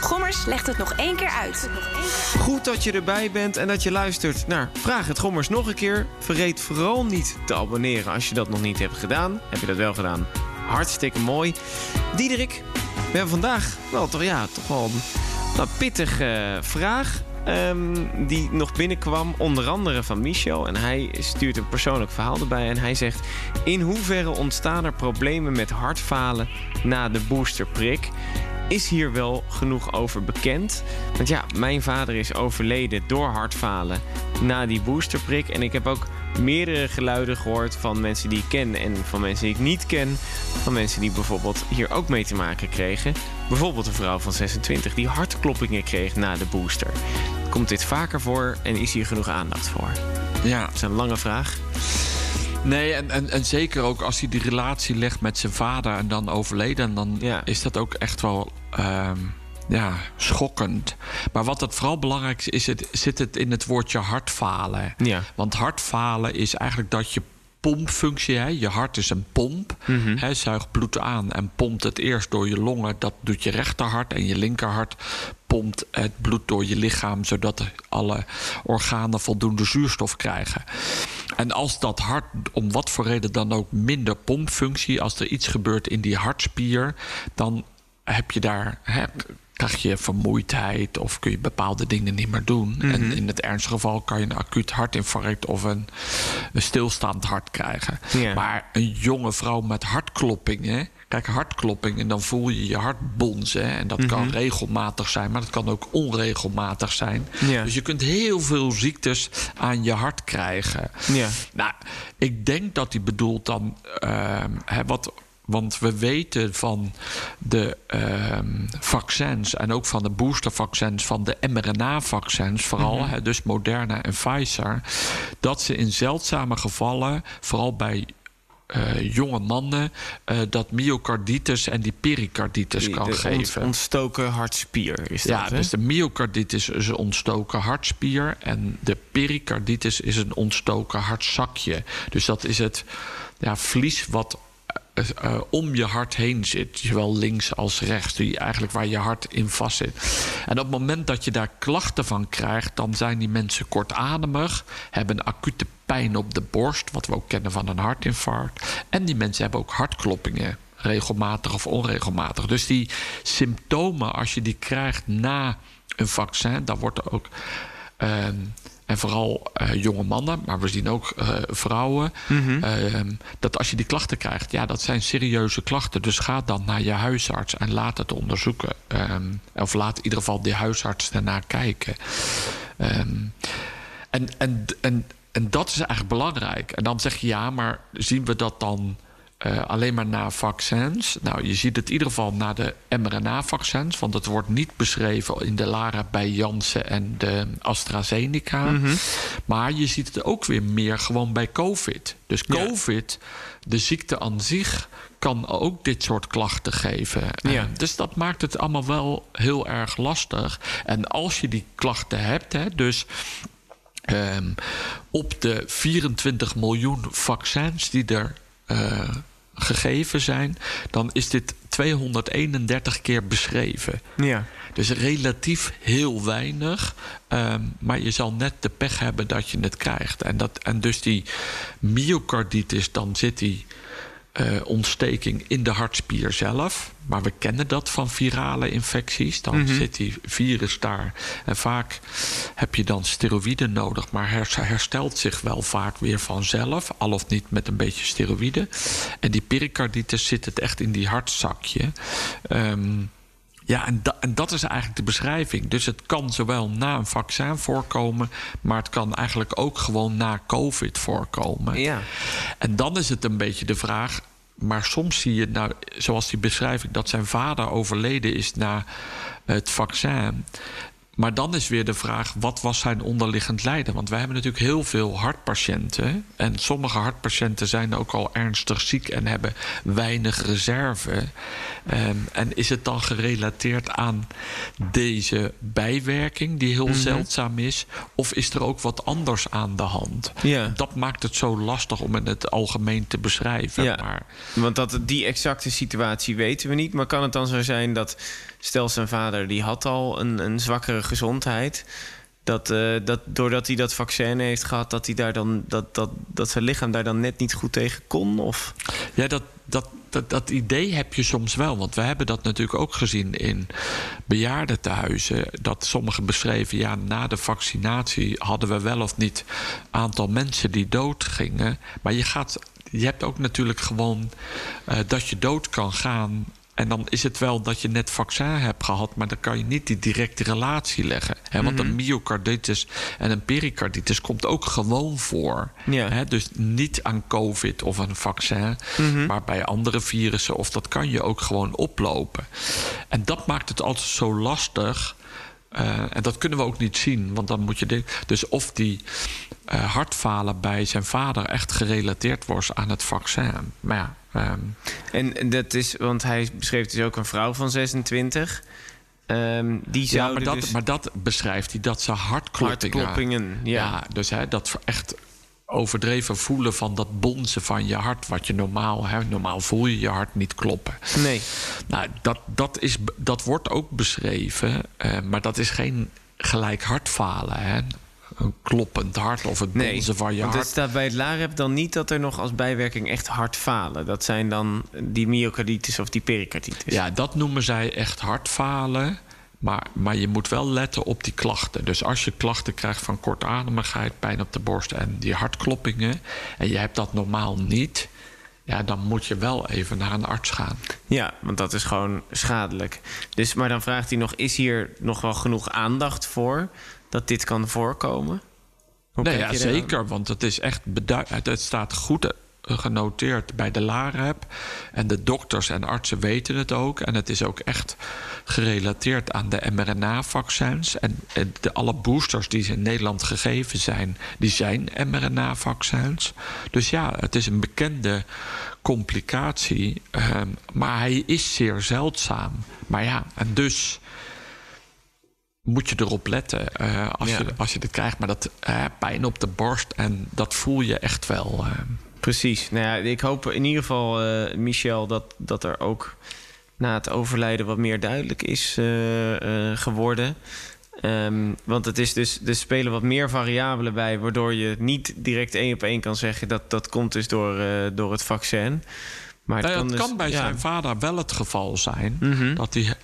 Gommers legt het nog één keer uit. Goed dat je erbij bent en dat je luistert naar Vraag het Gommers nog een keer. Vergeet vooral niet te abonneren als je dat nog niet hebt gedaan. Heb je dat wel gedaan? Hartstikke mooi. Diederik, we hebben vandaag wel toch, ja, toch wel een pittige eh, vraag. ehm, die nog binnenkwam, onder andere van Michel. En hij stuurt een persoonlijk verhaal erbij. En hij zegt: In hoeverre ontstaan er problemen met hartfalen na de boosterprik? Is hier wel genoeg over bekend? Want ja, mijn vader is overleden door hartfalen na die boosterprik. En ik heb ook meerdere geluiden gehoord van mensen die ik ken en van mensen die ik niet ken. Van mensen die bijvoorbeeld hier ook mee te maken kregen. Bijvoorbeeld een vrouw van 26 die hartkloppingen kreeg na de booster. Komt dit vaker voor en is hier genoeg aandacht voor? Ja. Dat is een lange vraag. Nee, en, en, en zeker ook als hij die relatie legt met zijn vader en dan overleden, dan Ja. is dat ook echt wel ehm, ja, schokkend. Maar wat het vooral belangrijk is, is het, zit het in het woordje hartfalen. Ja. Want hartfalen is eigenlijk dat je pompfunctie, hè, je hart is een pomp, hè, zuigt bloed aan en pompt het eerst door je longen. Dat doet je rechterhart en je linkerhart pompt het bloed door je lichaam, zodat alle organen voldoende zuurstof krijgen. En als dat hart om wat voor reden dan ook minder pompfunctie, als er iets gebeurt in die hartspier, dan heb je daar. Hè, krijg je vermoeidheid of kun je bepaalde dingen niet meer doen. En in het ernstige geval kan je een acuut hartinfarct of een, een stilstaand hart krijgen. Maar een jonge vrouw met hartkloppingen. Kijk, hartkloppingen, dan voel je je hart bonzen. hè. En dat kan regelmatig zijn, maar dat kan ook onregelmatig zijn. Ja. Dus je kunt heel veel ziektes aan je hart krijgen. Ja. Nou, ik denk dat hij bedoelt dan ehm, hè, wat. Want we weten van de ehm, vaccins en ook van de boostervaccins, van de mRNA-vaccins, vooral, hè, dus Moderna en Pfizer, dat ze in zeldzame gevallen, vooral bij eh, jonge mannen, eh, dat myocarditis en die pericarditis Die- kan de geven. ontstoken hartspier is dat, Ja, hè? dus de myocarditis is een ontstoken hartspier. En de pericarditis is een ontstoken hartzakje. Dus dat is het ja, vlies wat eh, eh, om je hart heen zit. Zowel links als rechts. Die eigenlijk waar je hart in vast zit. En op het moment dat je daar klachten van krijgt... dan zijn die mensen kortademig. Hebben acute pijn op de borst. Wat we ook kennen van een hartinfarct. En die mensen hebben ook hartkloppingen regelmatig of onregelmatig. Dus die symptomen, als je die krijgt na een vaccin, dan wordt er ook. ehm, en vooral eh, jonge mannen, maar we zien ook eh, vrouwen. ehm, dat als je die klachten krijgt, ja, dat zijn serieuze klachten. Dus ga dan naar je huisarts en laat het onderzoeken. Ehm, of laat in ieder geval die huisarts daarna kijken. Ehm, en, en, en, en dat is eigenlijk belangrijk. En dan zeg je ja, maar zien we dat dan eh, alleen maar na vaccins? Nou, je ziet het in ieder geval na de mRNA-vaccins, want het wordt niet beschreven in de LARA bij Janssen en de AstraZeneca. Maar je ziet het ook weer meer gewoon bij COVID. Dus Ja. COVID, de ziekte aan zich, kan ook dit soort klachten geven. Ja. Dus dat maakt het allemaal wel heel erg lastig. En als je die klachten hebt, hè, dus Ehm, op de 24 miljoen vaccins die er eh, gegeven zijn, dan is dit 231 keer beschreven. Ja. Dus relatief heel weinig. ehm, maar je zal net de pech hebben dat je het krijgt. En, dat, en dus die myocarditis, dan zit die eh, ontsteking in de hartspier zelf. Maar we kennen dat van virale infecties. Dan zit die virus daar. En vaak heb je dan steroïden nodig. Maar her- herstelt zich wel vaak weer vanzelf. Al of niet met een beetje steroïden. En die pericarditis zit het echt in die hartzakje. Ehm, ja, en, da- en dat is eigenlijk de beschrijving. Dus het kan zowel na een vaccin voorkomen, maar het kan eigenlijk ook gewoon na COVID voorkomen. Ja. En dan is het een beetje de vraag. Maar soms zie je, nou, zoals die beschrijving, dat zijn vader overleden is na het vaccin. Maar dan is weer de vraag, wat was zijn onderliggend lijden? Want wij hebben natuurlijk heel veel hartpatiënten. En sommige hartpatiënten zijn ook al ernstig ziek en hebben weinig reserve. Ehm, en is het dan gerelateerd aan deze bijwerking, die heel Mhm. zeldzaam is? Of is er ook wat anders aan de hand? Ja. Dat maakt het zo lastig om in het algemeen te beschrijven. Ja. Maar Want dat, die exacte situatie weten we niet. Maar kan het dan zo zijn dat... stel zijn vader die had al een, een zwakkere gezondheid... Dat, eh, dat doordat hij dat vaccin heeft gehad... dat, hij daar dan, dat, dat, dat zijn lichaam daar dan net niet goed tegen kon? Of... Ja, dat, dat, dat, dat idee heb je soms wel. Want we hebben dat natuurlijk ook gezien in bejaardentehuizen. Dat sommigen beschreven, ja, na de vaccinatie hadden we wel of niet aantal mensen die doodgingen. Maar je gaat. Je hebt ook natuurlijk gewoon eh, dat je dood kan gaan. En dan is het wel dat je net vaccin hebt gehad, maar dan kan je niet die directe relatie leggen. Hè? Want een myocarditis en een pericarditis komt ook gewoon voor. Ja. Hè? Dus niet aan COVID of een vaccin, maar bij andere virussen. Of dat kan je ook gewoon oplopen. En dat maakt het altijd zo lastig. Eh, en dat kunnen we ook niet zien, want dan moet je. de- dus of die eh, hartfalen bij zijn vader echt gerelateerd was aan het vaccin. Maar ja. ehm, En dat is, want hij beschreef dus ook een vrouw van 26. Ehm, die ja, maar dat, dus maar dat beschrijft hij dat ze hartkloppingen. hartkloppingen... Ja. Ja, dus hè, dat echt overdreven voelen van dat bonzen van je hart. Wat je normaal, hè, normaal voel je je hart niet kloppen. Nee. Nou, dat, dat, is, dat wordt ook beschreven, eh, maar dat is geen gelijk hartfalen. Hè? Een kloppend hart of het Nee, bonzen van je want het hart. staat bij het LAREP dan niet dat er nog als bijwerking echt hartfalen. Dat zijn dan die myocarditis of die pericarditis. Ja, dat noemen zij echt hartfalen. Maar, maar je moet wel letten op die klachten. Dus als je klachten krijgt van kortademigheid, pijn op de borst en die hartkloppingen. en je hebt dat normaal niet. ja, dan moet je wel even naar een arts gaan. Ja, want dat is gewoon schadelijk. Dus, maar dan vraagt hij nog: is hier nog wel genoeg aandacht voor dat dit kan voorkomen? Hoe Nee, ja, zeker. Want het is echt bedui- het- staat goed genoteerd bij de LAREP. En de dokters en artsen weten het ook. En het is ook echt gerelateerd aan de mRNA-vaccins. En de, alle boosters die in Nederland gegeven zijn, die zijn mRNA-vaccins. Dus ja, het is een bekende complicatie. ehm, maar hij is zeer zeldzaam. Maar ja, en dus moet je erop letten eh, als, Ja. je, als je dit krijgt. Maar dat eh, pijn op de borst, en dat voel je echt wel. eh. Precies. Nou ja, ik hoop in ieder geval, eh, Michel, dat, dat er ook na het overlijden wat meer duidelijk is eh, eh, geworden. Ehm, want het is dus, er spelen wat meer variabelen bij, waardoor je niet direct één op één kan zeggen dat dat komt dus door, door het vaccin. Maar Nou ja, het dus- kan bij ja. zijn vader wel het geval zijn Mhm. dat, hij,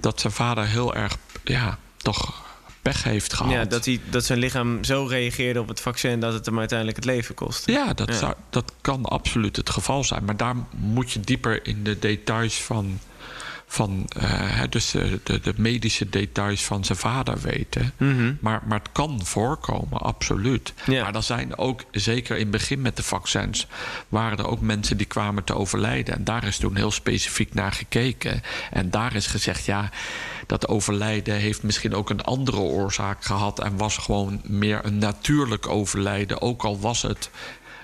dat zijn vader heel erg, ja, toch pech heeft gehad. Ja, dat, hij, dat zijn lichaam zo reageerde op het vaccin dat het hem uiteindelijk het leven kost. Ja, dat, Ja. Zou, dat kan absoluut het geval zijn. Maar daar moet je dieper in de details van. van eh, dus de, de, de medische details van zijn vader weten. Mhm. Maar, maar het kan voorkomen, absoluut. Ja. Maar er zijn ook, zeker in het begin met de vaccins, waren er ook mensen die kwamen te overlijden. En daar is toen heel specifiek naar gekeken. En daar is gezegd, ja, dat overlijden heeft misschien ook een andere oorzaak gehad. En was gewoon meer een natuurlijk overlijden. Ook al was het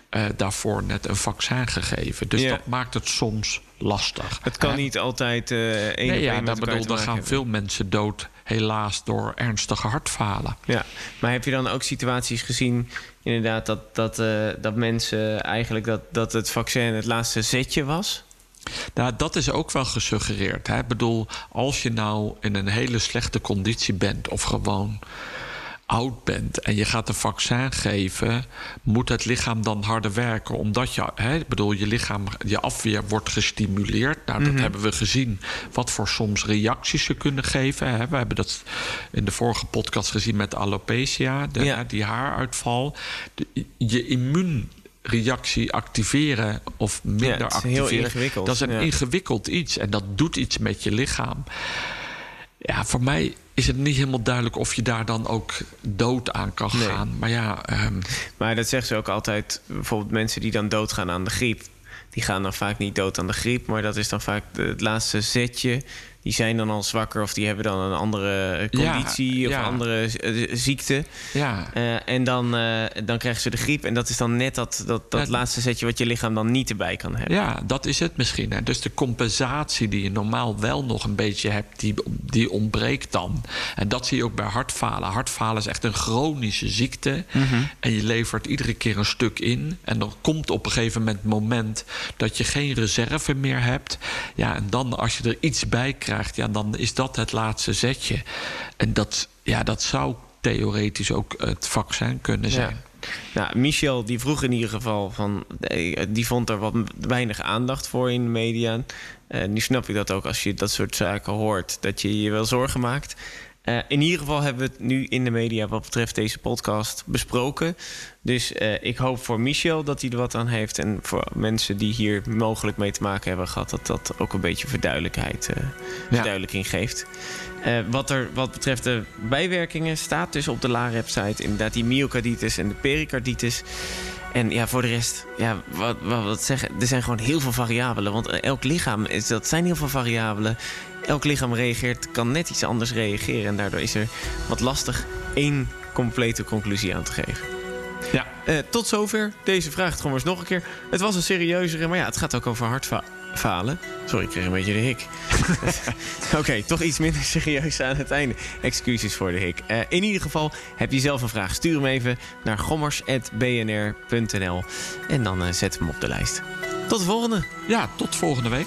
eh, daarvoor net een vaccin gegeven. Dus dat maakt het soms lastig. Het kan Hè? niet altijd eh één Nee, ja, dat bedoel, er gaan hebben. veel mensen dood, helaas, door ernstige hartfalen. Ja, maar heb je dan ook situaties gezien, inderdaad, dat, dat, eh, dat mensen eigenlijk dat, dat het vaccin het laatste zetje was? Nou, dat is ook wel gesuggereerd. Hè? Ik bedoel, als je nou in een hele slechte conditie bent of gewoon oud bent en je gaat een vaccin geven, moet het lichaam dan harder werken. Omdat je, hè, ik bedoel, je lichaam, je afweer wordt gestimuleerd. Nou, dat hebben we gezien. Wat voor soms reacties ze kunnen geven. Hè? We hebben dat in de vorige podcast gezien met alopecia, de, Ja. die haaruitval. De- je immuun reactie activeren of minder activeren. Dat is een ja. ingewikkeld iets en dat doet iets met je lichaam. Ja, voor mij is het niet helemaal duidelijk of je daar dan ook dood aan kan Nee. gaan. Maar ja, ehm, Maar dat zeggen ze ook altijd, bijvoorbeeld mensen die dan doodgaan aan de griep. Die gaan dan vaak niet dood aan de griep, maar dat is dan vaak het laatste zetje die zijn dan al zwakker of die hebben dan een andere conditie of ja. andere eh, ziekte. Ja, Eh, en dan, eh, dan krijgen ze de griep. En dat is dan net dat, dat, dat Ja. laatste setje wat je lichaam dan niet erbij kan hebben. ja, dat is het misschien. Hè. Dus de compensatie die je normaal wel nog een beetje hebt, die, die ontbreekt dan. En dat zie je ook bij hartfalen. Hartfalen is echt een chronische ziekte. En je levert iedere keer een stuk in. En dan komt op een gegeven moment het moment dat je geen reserve meer hebt. Ja, en dan als je er iets bij krijgt, ja, dan is dat het laatste zetje. En dat, ja, dat zou theoretisch ook het vaccin kunnen zijn. Nou, Michel die vroeg in ieder geval van... eh, die vond er wat weinig aandacht voor in de media. Eh, nu snap ik dat ook als je dat soort zaken hoort... dat je je wel zorgen maakt. Eh, in ieder geval hebben we het nu in de media... wat betreft deze podcast besproken. Dus eh, ik hoop voor Michel dat hij er wat aan heeft... en voor mensen die hier mogelijk mee te maken hebben gehad... dat dat ook een beetje verduidelijkheid, eh, verduidelijking geeft. Wat, er, wat betreft de bijwerkingen staat dus op de LAR-website inderdaad die myocarditis en de pericarditis. En ja, voor de rest, ja, wat, wat, wat zeggen, er zijn gewoon heel veel variabelen. Want elk lichaam, is, dat zijn heel veel variabelen. Elk lichaam reageert, kan net iets anders reageren. En daardoor is er wat lastig één complete conclusie aan te geven. Ja. Eh, tot zover deze vraag. Het gewoon eens nog een keer. Het was een serieuzere, maar ja, het gaat ook over hartfalen. Sorry, ik kreeg een beetje de hik. Oké, toch iets minder serieus aan het einde. Excuses voor de hik. Eh, in ieder geval, heb je zelf een vraag? Stuur hem even naar gommers.bnr.nl. En dan eh, zet hem op de lijst. Tot de volgende. ja, tot volgende week.